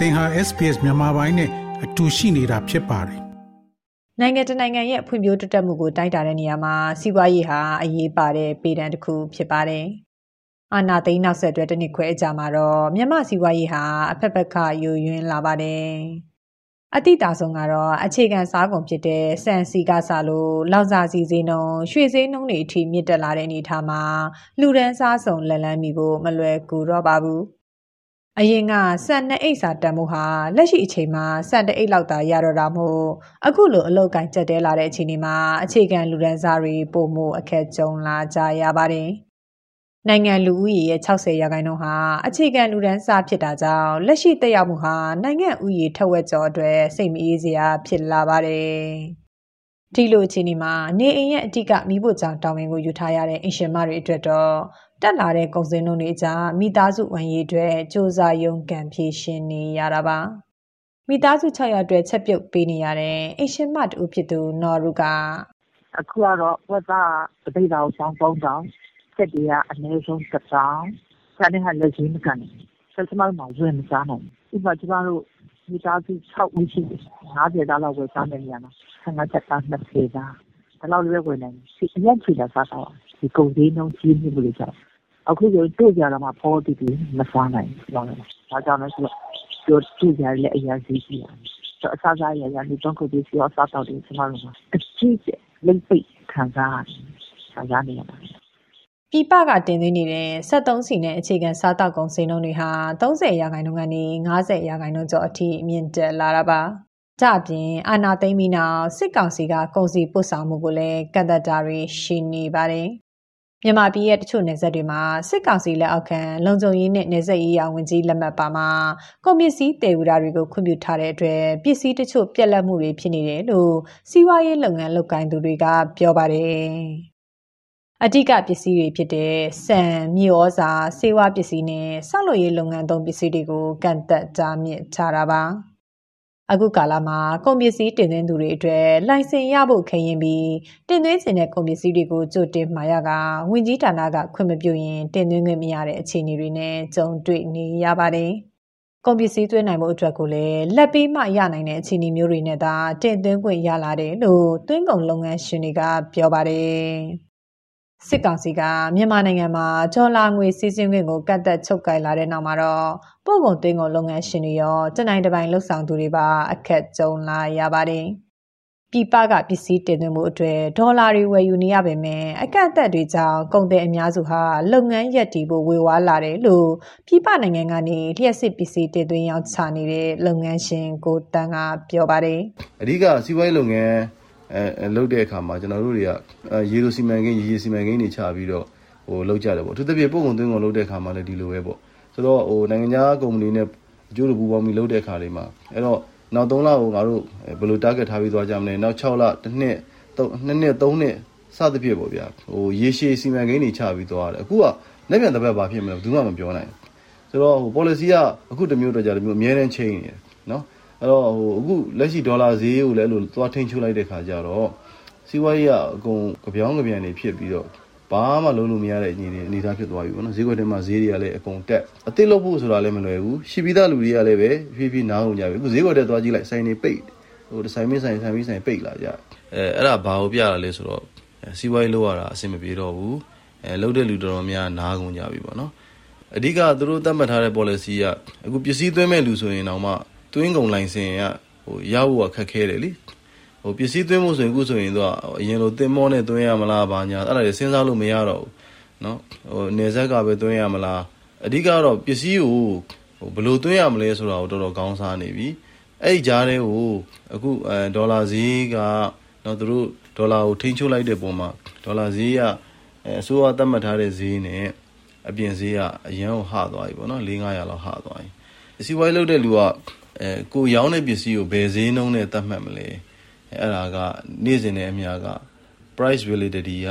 သင်ဟာ SPS မြန်မာပိုင်းနဲ့အတူရှိနေတာဖြစ်ပါတယ်နိုင်ငံတနိုင်ငံရဲ့ဖွံ့ဖြိုးတိုးတက်မှုကိုတိုက်တာတဲ့နေရာမှာစီးပွားရေးဟာအရေးပါတဲ့ပေတံတစ်ခုဖြစ်ပါတယ်။အာနာသိန်းနောက်ဆက်တွဲတစ်နှစ်ခွဲအကြာမှာတော့မြန်မာစီးပွားရေးဟာအဖက်ဖက်ကယိုယွင်းလာပါတယ်။အတိတာဆုံးကတော့အခြေခံစားကုန်ဖြစ်တဲ့စံစီကစားလို့လောက်စာစီစည်းနှုန်းရွှေစည်းနှုန်းတွေအထိမြင့်တက်လာတဲ့အနေအထားမှာလူဒန်းစားစုံလက်လန်းမိဖို့မလွယ်ကူတော့ပါဘူး။ အရင်ကစံနှစ်အိတ်စာတန်မှုဟာလက်ရှိအချိန်မှာစံတအိတ်လောက်သာရတော့တာမို့အခုလိုအလောက်ကိုင်းကျက်တဲလာတဲ့အချိန်ဒီမှာအခြေခံလူဒန်းစားတွေပုံမှုအခက်ကြုံလာကြရပါတယ်။နိုင်ငံလူဦးရေရဲ့60ရာခိုင်နှုန်းဟာအခြေခံလူဒန်းစားဖြစ်တာကြောင့်လက်ရှိတက်ရောက်မှုဟာနိုင်ငံဦးရေထက်ဝက်ကျော်အတွက်စိတ်မအေးစရာဖြစ်လာပါတယ်။ဒီလိုအခြေအနေမှာနေအိမ်ရဲ့အတိကမိဖို့ကြောင့်တောင်းဝင်ကိုယူထားရတဲ့အင်ရှင်မတွေအတွက်တော့ တက်လာတဲ့ကုန်စည်နှုန်းတွေကြားမိသားစုဝန်ရေးအတွက်စ조사ရုံးကန်ဖြည့်ရှင်နေရတာပါမိသားစု600အတွက်ချက်ပြုတ်ပေးနေရတဲ့အရှင်မတူဖြစ်သူနော်ရုကအခုကတော့ဝက်သားတပိတ်တော်ဆောင်ပေါင်းတောင်စက်တွေကအနည်းဆုံးတစ်တောင်ဆန်တဲ့ဟာလက်ချင်းမကန်ဘူးဆက်စမမှာဝင်မစားနိုင်ဘူးဥပမာကျမတို့မိသားစု6ဦးရှိတယ်50သားလောက်ဝယ်စားနေရမှာ15ချက်သား20သားဒါလောက်လည်းဝယ်နိုင်တယ်အရင်ချီတာစားတော့ဒီကုန်သေးနှုန်းကြီးနေလို့ကြောင့် အခုဆိုတွေ့ကြတော့မှဖောတီတီမစားနိုင်ဘူး။ဒါကြောင့်လဲဆိုတော့ပြောတွေ့ကြလည်းအရင်စီးစီးရတယ်။ဆိုအစားစားရရဒီတော့ကိုဒီစီအစားတော့ဒီစမလို့အချစ်လိမ့်ပိတ်ခံစားရတယ်။ခံစားနေရပါတယ်။ပြပကတင်သွင်းနေတဲ့73စီနဲ့အခြေခံစားတောက်ကုန်စည်နှုန်းတွေဟာ30ရာခိုင်နှုန်းကနေ90ရာခိုင်နှုန်းကျော်အထိမြင့်တက်လာတာပါ။ကြအပြင်အာနာသိမ့်ပြီးနောက်စစ်ကောင်စီကကုန်စည်ပို့ဆောင်မှုကိုလည်းကန့်သတ်တာတွေရှိနေပါတယ်။ မြန်မာပြည်ရဲ့တချို့နယ်စပ်တွေမှာစစ်ကောင်စီလက်အောက်ခံလုံခြုံရေးနဲ့နယ်စပ်ရေးရာဝန်ကြီးလက်မှတ်ပါမှာကုန်ပစ္စည်းတည်ယူတာတွေကိုခွင့်ပြုထားတဲ့အတွက်ပစ္စည်းတချို့ပြက်လက်မှုတွေဖြစ်နေတယ်လို့စီးပွားရေးလုပ်ငန်းလုပ်ကိုင်သူတွေကပြောပါတယ်။အဓိကပစ္စည်းတွေဖြစ်တဲ့ဆန်၊မြေဩဇာ၊ဆေးဝါးပစ္စည်းနဲ့ဆောက်လုပ်ရေးလုပ်ငန်းသုံးပစ္စည်းတွေကိုကန့်သက်ကြားမြင့်ထားတာပါ။ အခုကာလမှာကုန်ပစ္စည်းတင်သွင်းသူတွေအတွက်လိုင်စင်ရဖို့ခရင်ပြီးတင်သွင်းခြင်းတဲ့ကုန်ပစ္စည်းတွေကိုကြိုတင်မှာရကဝင်ကြီးဌာနကခွင့်မပြုရင်တင်သွင်းခွင့်မရတဲ့အခြေအနေတွေနဲ့ကြုံတွေ့နေရပါတယ်။ကုန်ပစ္စည်းသွင်းနိုင်မှုအတွက်ကိုလည်းလက်ပေးမှရနိုင်တဲ့အခြေအနေမျိုးတွေနဲ့သာတင်သွင်းခွင့်ရလာတယ်လို့သွင်းကုန်လုပ်ငန်းရှင်တွေကပြောပါတယ်။ စစ်ကောင်စီကမြန်မာနိုင်ငံမှာဒေါ်လာငွေစီးဆင်းခွင့်ကိုကတ်သက်ချုပ်ကိုင်လာတဲ့နောက်မှာတော့ပို့ကုန်သွင်းကုန်လုပ်ငန်းရှင်တွေရောတနိုင်တပိုင်လှုပ်ဆောင်သူတွေပါအခက်ကြုံလာရပါတယ်။ပြည်ပကပစ္စည်းတင်သွင်းမှုအတွက်ဒေါ်လာတွေဝယ်ယူနေရပေမဲ့အကန့်အသတ်တွေကြောင့်ကုန်သည်အများစုဟာလုပ်ငန်းရပ်တည်ဖို့ဝေဝါးလာတယ်လို့ပြည်ပနိုင်ငံကနေလျှက်စစ်ပစ္စည်းတင်သွင်းရောင်းချနေတဲ့လုပ်ငန်းရှင်ကိုတန်းကပြောပါတယ်။အဓိကစီးပွားရေးလုပ်ငန်း အဲလုပ်တဲ့အခါမှာကျွန်တော်တို့တွေကရေလိုစီမံကိန်းရေစီမံကိန်းတွေချပြီးတော့ဟိုလုပ်ကြတယ်ပေါ့သူတပြည့်ပုံကုန်သွင်းကုန်လုပ်တဲ့အခါမှာလည်းဒီလိုပဲပေါ့ဆိုတော့ဟိုနိုင်ငံခြားကုမ္ပဏီနဲ့အကျိုးတူပူပေါင်းပြီးလုပ်တဲ့အခါလေးမှာအဲ့တော့နောက်3လကိုငါတို့ဘယ်လို target ထားပြီးသွားကြမလဲနောက်6လတစ်နှစ်2နှစ်3နှစ်စသဖြင့်ပေါ့ဗျာဟိုရေရှည်စီမံကိန်းတွေချပြီးသွားတယ်အခုကလက်ပြန်တစ်ပတ်ဘာဖြစ်မလဲဘူးမှမပြောနိုင်ဆိုတော့ဟို policy ကအခုတစ်မျိုးတော့ကြာတစ်မျိုးအများနဲ့ချိန်နေတယ်နော် အဲ့တော့ဟိုအခုလက်ရှိဒေါ်လာဈေးကိုလည်းအဲ့လိုသွားထိန်းချုပ်လိုက်တဲ့ခါကျတော့စီးပွားရေးကအကုန်ကြပြောင်းကြပြန်နေဖြစ်ပြီးတော့ဘာမှလုံးလို့မရတဲ့အနေနဲ့အနေသားဖြစ်သွားပြီပေါ့နော်ဈေးကွက်ထဲမှာဈေးတွေကလည်းအကုန်တက်အသစ်လုပ်ဖို့ဆိုတာလည်းမလွယ်ဘူးရှိပြီးသားလူတွေကလည်းပဲဖြည်းဖြည်းနားကုန်ကြပြီအခုဈေးကွက်ထဲသွားကြည့်လိုက်ဆိုင်တွေပိတ်ဟိုဆိုင်မင်းဆိုင်ဆိုင်မင်းဆိုင်ပိတ်လာကြအဲအဲ့ဒါဘာကိုပြတာလဲဆိုတော့စီးပွားရေးလုပ်ရတာအဆင်မပြေတော့ဘူးအဲလုပ်တဲ့လူတော်တော်များနားကုန်ကြပြီပေါ့နော်အဓိကသူတို့သတ်မှတ်ထားတဲ့ policy ကအခုပစ္စည်းသွင်းမဲ့လူဆိုရင်တော့မှ သွင်းကုန်လိုင်စင်ကဟိုရဖို့ခက်ခဲတယ်လीဟိုပစ္စည်းသွင်းမှုဆိုရင်အခုဆိုရင်တော့အရင်လိုတင်မောနဲ့သွင်းရမလားဘာညာအဲ့ဒါတွေစဉ်းစားလို့မရတော့ဘူးเนาะဟိုနေဆက်ကပဲသွင်းရမလားအဓိကတော့ပစ္စည်းကိုဟိုဘယ်လိုသွင်းရမလဲဆိုတာကိုတော်တော်ကောင်းစားနေပြီအဲ့ဒီကြားထဲကိုအခုအဲဒေါ်လာဈေးကเนาะသူတို့ဒေါ်လာကိုထိန်းချုပ်လိုက်တဲ့ပုံမှာဒေါ်လာဈေးကအစိုးရသတ်မှတ်ထားတဲ့ဈေးနဲ့အပြင်ဈေးကအရန်ကိုဟသွားပြီပေါ့နော်၄900လောက်ဟသွားပြီစီးပွားရေးလုပ်တဲ့လူက အဲကိုရောင်းတဲ့ပစ္စည်းကိုဘယ်ဈေးနှုန်းနဲ့သတ်မှတ်မလဲအဲ့ဒါကနေ့စဉ်နဲ့အများက price validity က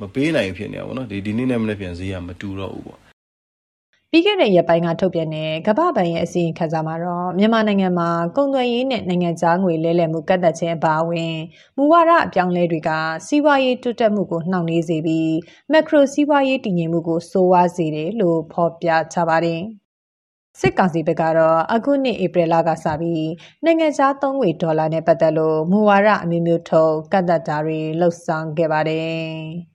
မပေးနိုင်ဖြစ်နေတာပေါ့နော်ဒီဒီနေ့နဲ့မနေ့ပြန်ဈေးကမတူတော့ဘူးပေါ့ပြီးခဲ့တဲ့ရက်ပိုင်းကထုတ်ပြန်တဲ့ကမ္ဘာ့ဘဏ်ရဲ့အစီရင်ခံစာမှာတော့မြန်မာနိုင်ငံမှာကုန်သွယ်ရေးနဲ့နိုင်ငံခြားငွေလဲလှယ်မှုကန့်သတ်ခြင်းအပါအဝင်မူဝါဒအပြောင်းလဲတွေကစီးပွားရေးတိုးတက်မှုကိုနှောင့်နှေးစေပြီးမက်ခရိုစီးပွားရေးတည်ငြိမ်မှုကိုဆိုးဝါးစေတယ်လို့ဖော်ပြထားပါတယ်။ စစ်ကောင်စီဘက်ကတော့ အခုနှစ် ဧပြီလကစပြီး နိုင်ငံခြားသုံးငွေ ဒေါ်လာနဲ့ ပတ်သက်လို့ မူဝါဒအမျိုးမျိုးထုတ် ကန့်သက်တာတွေလှုပ်ဆောင်ခဲ့ပါတယ်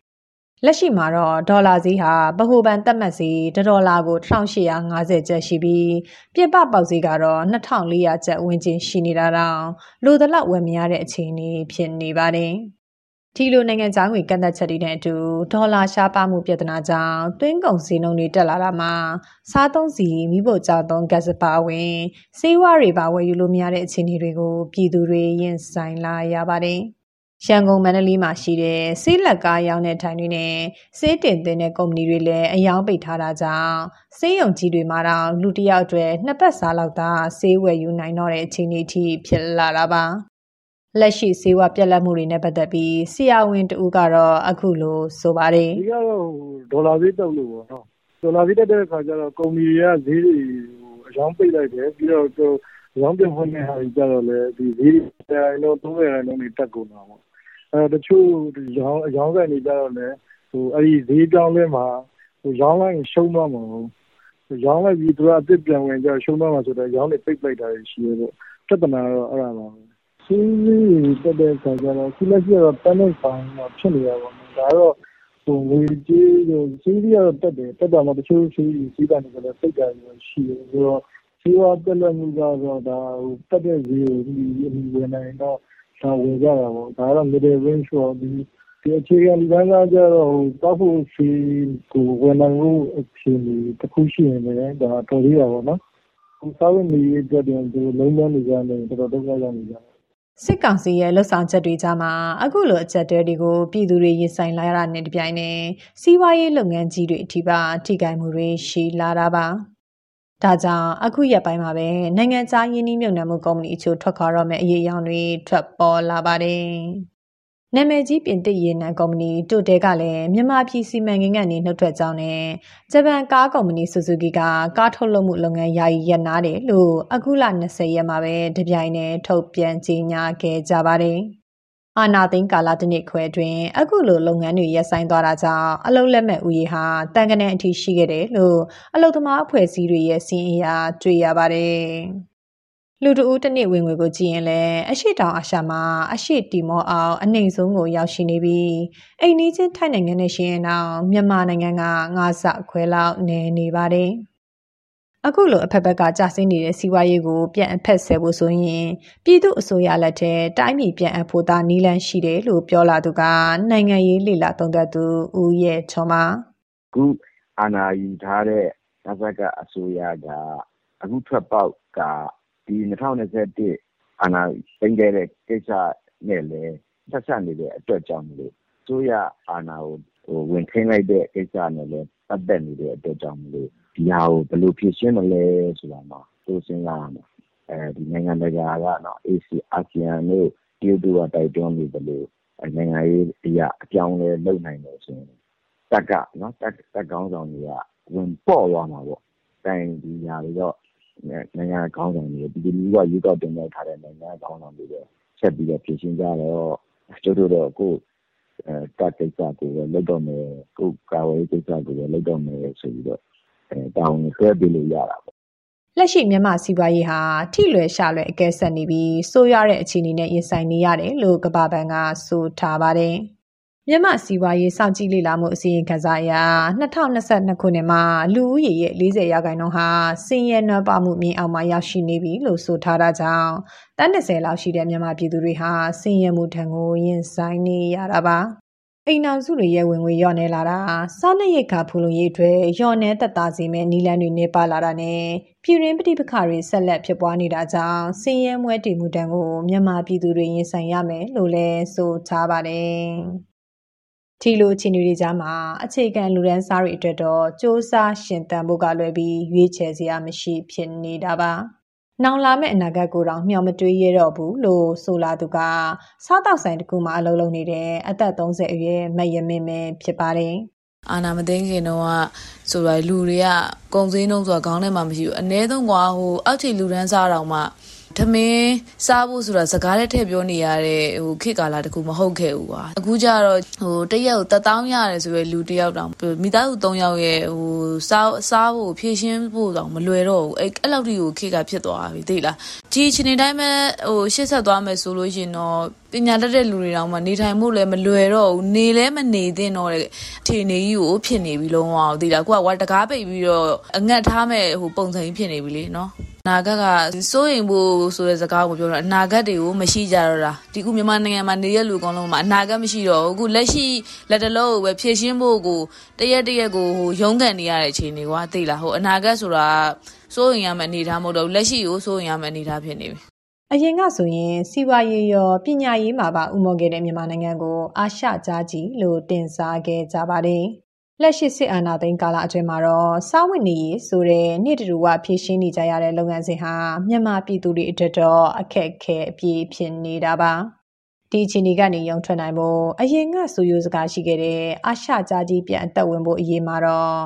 ။လက်ရှိမှာတော့ ဒေါ်လာဈေးဟာ ဗဟိုဘဏ်သတ်မှတ်ဈေး တစ်ဒေါ်လာကို1850ကျပ်ရှိပြီး ပြပပေါက်ဈေးကတော့2400ကျပ်ဝန်းကျင် ရှိနေတာတောင် လိုသလောက် ဝယ်မရတဲ့ အခြေအနေ ဖြစ်နေပါတယ်။ ဒီလိုနိုင်ငံခြားငွေကန့်သက်ချက်တွေနဲ့အတူဒေါ်လာရှားပါမှုပြဿနာကြောင့်သွင်းကုန်ဈေးနှုန်းတွေတက်လာတာမှာစားသုံးစီမိဖို့ကြောင့်သုံးဂတ်စပါဝင်စေဝါတွေပါဝယ်ယူလို့မရတဲ့အခြေအနေတွေကိုပြည်သူတွေရင်ဆိုင်လာရပါတယ်။ရန်ကုန်မန္တလေးမှာရှိတဲ့ဆေးလက်ကားရောင်းတဲ့ထိုင်တွေနဲ့ဆေးတင်သွင်းတဲ့ကုမ္ပဏီတွေလည်းအယောင်းပိတ်ထားတာကြောင့်ဆေးရုံကြီးတွေမှာတော့လူတစ်ယောက်အတွက်နှစ်ပတ်စားလောက်သာဆေးဝယ်ယူနိုင်တော့တဲ့အခြေအနေထိဖြစ်လာတာပါ။ လက်ရှိစေဝါပြက်လက်မှုတွေနဲ့ပတ်သက်ပြီးဆရာဝန်တူကတော့အခုလိုဆိုပါတယ်ဒီကတော့ဒေါ်လာဈေးတက်လို့ပေါ့နော်ဒေါ်လာဈေးတက်တဲ့အခါကျတော့ကုမ္ပဏီတွေကဈေးတွေအယောင်းပိတ်လိုက်တယ်ပြီးတော့အယောင်းပြဖွင့်တဲ့ဟာတွေကျတော့လည်းဒီဈေးတွေတိုင်းတော့30ရာခိုင်နှုန်းတွေတက်ကုန်တာပေါ့အဲတချို့ရောင်းအယောင်းဆိုင်တွေကျတော့လည်းဟိုအဲ့ဒီဈေးကြောင်းလဲမှာဟိုရောင်းလိုက်ရှုံးသွားမှာပေါ့ရောင်းလိုက်ပြီးသူကအစ်စ်ပြန်ဝင်ကြရှုံးသွားမှာဆိုတော့ရောင်းနေပိတ်လိုက်တာရှိရပေါ့ပြဿနာတော့အဲ့ဒါပါပဲ ဆေးလေးတွေတက်တဲ့အခါကျတော့အခုလက်ရှိကတော့ panic buying တော့ဖြစ်နေတာပေါ့နော်ဒါကတော့ဟိုငွေကြေးတို့ဆေးတွေကတော့တက်တယ်တက်တာမှတချို့ဆေးတွေဆေးကနေလည်းစိတ်ကြရရှိတယ်ဆိုတော့ဆေးဝါးတက်လက်မှုကတော့ဒါဟိုတက်တဲ့ဈေးကိုဒီဝင်နိုင်တော့ဒါဝင်ကြတာပေါ့ဒါကတော့ middle range ပေါ့ဒီဒီအခြေခံဒီပိုင်းကကြတော့ဟိုတောက်ဖို့ဆေးကိုဝင်နိုင်ဖို့အခြေအနေတစ်ခုရှိရင်လည်းဒါတော်သေးတာပေါ့နော်ဟိုစားဝင်နေရတဲ့တဲ့ဒီလုံးဝနေကြတယ်တော်တော်ဒုက္ခရောက်နေကြတယ် စစ်ကောင်စီရဲ့လှုပ်ဆောင်ချက်တွေကြားမှာအခုလိုအချက်တဲတွေကိုပြည်သူတွေရင်ဆိုင်လာရတာနဲ့တပြိုင်နက်စီးပွားရေးလုပ်ငန်းကြီးတွေအထိပါထိခိုက်မှုတွေရှိလာတာပါဒါကြောင့်အခုရက်ပိုင်းမှာပဲနိုင်ငံခြားယင်းနှိမ့်မြုပ်နှံမှုကုမ္ပဏီအချို့ထွက်ခွာတော့မဲ့အရေးအယောင်တွေထွက်ပေါ်လာပါတယ် နာမည်ကြီး ပြင်သစ်ရေနံကုမ္ပဏီတိုတဲကလည်း မြန်မာပြည် စီမံကိန်းကနေနှုတ်ထွက်ကြောင်းနဲ့ ဂျပန်ကားကုမ္ပဏီဆူဇူကီကကားထုတ်လုပ်မှုလုပ်ငန်း ယာယီရပ်နားတယ်လို့ အခုလ20ရက်မှာပဲ တပြိုင်တည်း ထုတ်ပြန်ကြေညာခဲ့ကြပါတယ်။အာနာသိန်းကာလတစ်နှစ်ခွဲအတွင်း အခုလို လုပ်ငန်းတွေ ရပ်ဆိုင်းသွားတာကြောင့် အလုပ်လက်မဲ့ဦးရေဟာတန်ကနန်းအထိ ရှိခဲ့တယ်လို့ အလုပ်သမားအဖွဲ့အစည်းတွေရဲ့စီးအင်အားတွေ့ရပါတယ်။ လူတဦးတစ်နေ့ဝင်ငွေကိုကြည့်ရင်လည်းအရှိတောင်အာရှမှာအရှိတီမောအောင်အနှိမ်ဆုံးကိုရောက်ရှိနေပြီးအိမ်နီးချင်းထိုင်းနိုင်ငံနဲ့ရှင်ရင်တော့မြန်မာနိုင်ငံကငါးဆခွဲလောက်နေနေပါတယ်။အခုလိုအဖက်ဘက်ကကြာဆင်းနေတဲ့စီးပွားရေးကိုပြန်အဖက်ဆယ်ဖို့ဆိုရင်ပြည်သူအစိုးရလက်ထက်တိုင်းပြည်ပြန်အဖို့သာနီးလန်းရှိတယ်လို့ပြောလာသူကနိုင်ငံရေးလှိလာသုံးသပ်သူဦးရဲ့ချောမခုအာဏာယူထားတဲ့သဘက်ကအစိုးရကအခုထွက်ပေါက်က ဒီ၂၀၂၁ အာဏာသိမ်းခဲ့တဲ့ကိစ္စနဲ့လည်း ဆက်စပ်နေတဲ့အတွက်ကြောင့်မို့လို့ အစိုးရအာဏာကို ဝင်ထိန်းလိုက်တဲ့ကိစ္စနဲ့လည်း ပတ်သက်နေတဲ့အတွက်ကြောင့်မို့လို့ ဒီဟာကို ဘယ်လိုဖြေရှင်းမလဲဆိုတာမှာပိုစဉ်းစားရမယ်။နိုင်ငံတကာက အာဆီယံတို့ တရုတ်တို့က တိုက်တွန်းနေသလို နိုင်ငံရေးအရ အပြောင်းအလဲလုပ်နိုင်တယ်ဆိုရင် တပ်က တပ်ခေါင်းဆောင်တွေက ဝင်ပေါ့သွားမှာပေါ့။ဒီဟာတွေတော့ နိုင်ငံခေါင်းဆောင်တွေ ပြည်သူလူထုက ရွေးကောက်တင်မြှောက်ထားတဲ့ နိုင်ငံခေါင်းဆောင်တွေပဲ ဆက်ပြီးတော့ ဖြေရှင်းကြတော့ ကျုပ်တို့တော့ ကိုယ့်တပ်ကိစ္စကိုပဲ လုပ်တော့မယ် ကိုယ့်ကာဝေးကိစ္စကိုပဲ လုပ်တော့မယ်ဆိုပြီးတော့တောင်းဆွဲပေးလို့ရတာပေါ့ လက်ရှိ မြန်မာစီးပွားရေးဟာ ထိလွယ်ရှလွယ် အကဲဆက်နေပြီး ဆိုးရတဲ့ အခြေအနေနဲ့ ရင်ဆိုင်နေရတယ်လို့ ကမ္ဘာဘဏ်က ဆိုထားပါတယ်။ မြန်မာစီးပွားရေးစောင့်ကြည့်လေ့လာမှုအစီရင်ခံစာအရ2022ခုနှစ်မှာလူဦးရေရဲ့40ရာခိုင်နှုန်းဟာစင်ရဲနွမ်းပါမှုမြင့်အောင်မှရောက်ရှိနေပြီလို့ဆိုထားတာကြောင့်တန်း30လောက်ရှိတဲ့မြန်မာပြည်သူတွေဟာစင်ရဲမှုထံကိုရင်ဆိုင်နေရတာပါအိမ်နောက်စုတွေရဲ့ဝင်ငွေလျော့နေလာတာစားနပ်ရိက္ခာဖူလုံရေးအတွက်လျော့နေသက်သာစေမဲ့နီလန်းတွေနေပါလာတာနဲ့ပြည်ရင်းပဋိပက္ခတွေဆက်လက်ဖြစ်ပွားနေတာကြောင့်စင်ရဲမွဲတည်မှုတန်ကိုမြန်မာပြည်သူတွေရင်ဆိုင်ရမယ်လို့လည်းဆိုထားပါတယ် ဒီလိုအခြေအနေတွေကြားမှာအခြေခံလူဒန်းစားတွေအတွက်တော့စ조사ရှင်သန်ဖို့ကလွယ်ပြီးရွေးချယ်စရာမရှိဖြစ်နေတာပါ။နောင်လာမယ့်အနာဂတ်ကိုတော့မျှော်မတွေးရတော့ဘူးလို့ဆိုလာသူကစားတောက်ဆိုင်တစ်ခုမှာအလုပ်လုပ်နေတဲ့အသက်30အရွယ်မယမင်းပဲဖြစ်ပါတယ်။အာနာမသိငခင်တော့ဆိုတော့လူတွေကကုံစင်းနှုံးဆိုတာခေါင်းထဲမှာမရှိဘူးအ ਨੇ ဆုံးကွာဟိုအောက်ခြေလူဒန်းစားတောင်မှ ထထမင်းစားဖို့ဆိုတာစကားနဲ့ထည့်ပြောနေရတဲ့ဟိုခေတ်ကာလတခုမဟုတ်ခဲ့ဘူးကွာအခုကျတော့ဟိုတရက်ကိုတသောင်းရတယ်ဆိုရယ်လူတယောက်တောင်မိသားစု၃ယောက်ရဲ့ဟိုစားစားဖို့ဖြည့်ရှင်းဖို့တောင်မလွယ်တော့ဘူးအဲ့အဲ့လောက်ထိကိုခေတ်ကဖြစ်သွားပြီသိလားဒီအချိန်တိုင်းမှာဟိုရှေ့ဆက်သွားမယ်ဆိုလို့ရှင်တော့ပညာတတ်တဲ့လူတွေတောင်မှနေထိုင်မှုလည်းမလွယ်တော့ဘူးနေလည်းမနေသင့်တော့တဲ့ထေနေကြီးကိုဖြစ်နေပြီလုံးဝသိလားကိုကဝါတကားပိတ်ပြီးတော့အငတ်ထားမဲ့ဟိုပုံစံကြီးဖြစ်နေပြီလေနော် နာဂတ်ကစိုးရင်ဖို့ဆိုတဲ့စကားကိုပြောတော့အနာဂတ်တွေကိုမရှိကြတော့တာဒီခုမြန်မာနိုင်ငံမှာနေရလူအကောင်လုံးမှာအနာဂတ်မရှိတော့ဘူးအခုလက်ရှိလက်တလုံးကိုပဲဖြည့်ရှင်းဖို့ကိုတရက်တရက်ကိုဟိုရုန်းကန်နေရတဲ့အခြေအနေကွာသိလားဟိုအနာဂတ်ဆိုတာစိုးရင်ရမယ့်အနေထားမဟုတ်တော့လက်ရှိကိုစိုးရင်ရမယ့်အနေထားဖြစ်နေပြီအရင်ကဆိုရင်စီးပွားရေးရောပညာရေးမှာပါဥမော်ခဲ့တဲ့မြန်မာနိုင်ငံကိုအာရှကြားကြီးလို့တင်စားခဲ့ကြပါတယ်။ လက်ရှိစစ်အာဏာသိမ်းကာလအတွင်းမှာတော့စားဝတ်နေရေးဆိုတဲ့နေ့တူဝဖြည့်ရှင်းနေကြရတဲ့လုပ်ငန်းစဉ်ဟာမြန်မာပြည်သူတွေအတွက်တော့အခက်အခဲအပြည့်ဖြစ်နေတာပါ။ဒီအခြေအနေကနေရုံထွက်နိုင်ဖို့အရင်ကဆိုရိုးစကားရှိခဲ့တဲ့အာရှကြားကြီးပြန်အသက်ဝင်ဖို့အရေးမှာတော့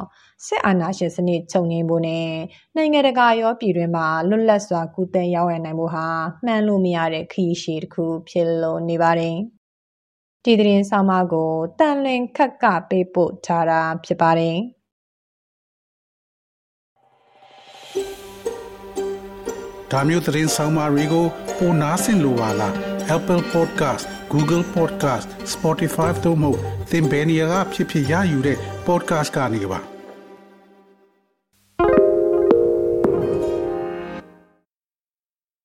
စစ်အာဏာရှင်စနစ်ချုပ်ငြိမ်းဖို့နဲ့နိုင်ငံတကာရောပြည်တွင်းမှာလွတ်လပ်စွာကူးသန်းရောင်းဝယ်နိုင်ဖို့ဟာမှန်လို့မရတဲ့ခရီးရှည်တစ်ခုဖြစ်လို့နေပါတယ်။ ဒီသတင်းဆောင်မကိုတန်လွင်ခက်ကပေးပို့ထားတာဖြစ်ပါတယ်။ဒါမျိုးသတင်းဆောင်မတွေကိုပိုနားဆင်လိုပါလား Apple Podcast Google Podcast Spotify တို့မှာသင်ပင်ရာဖြစ်ဖြစ်ရယူတဲ့ podcast ကနေပါ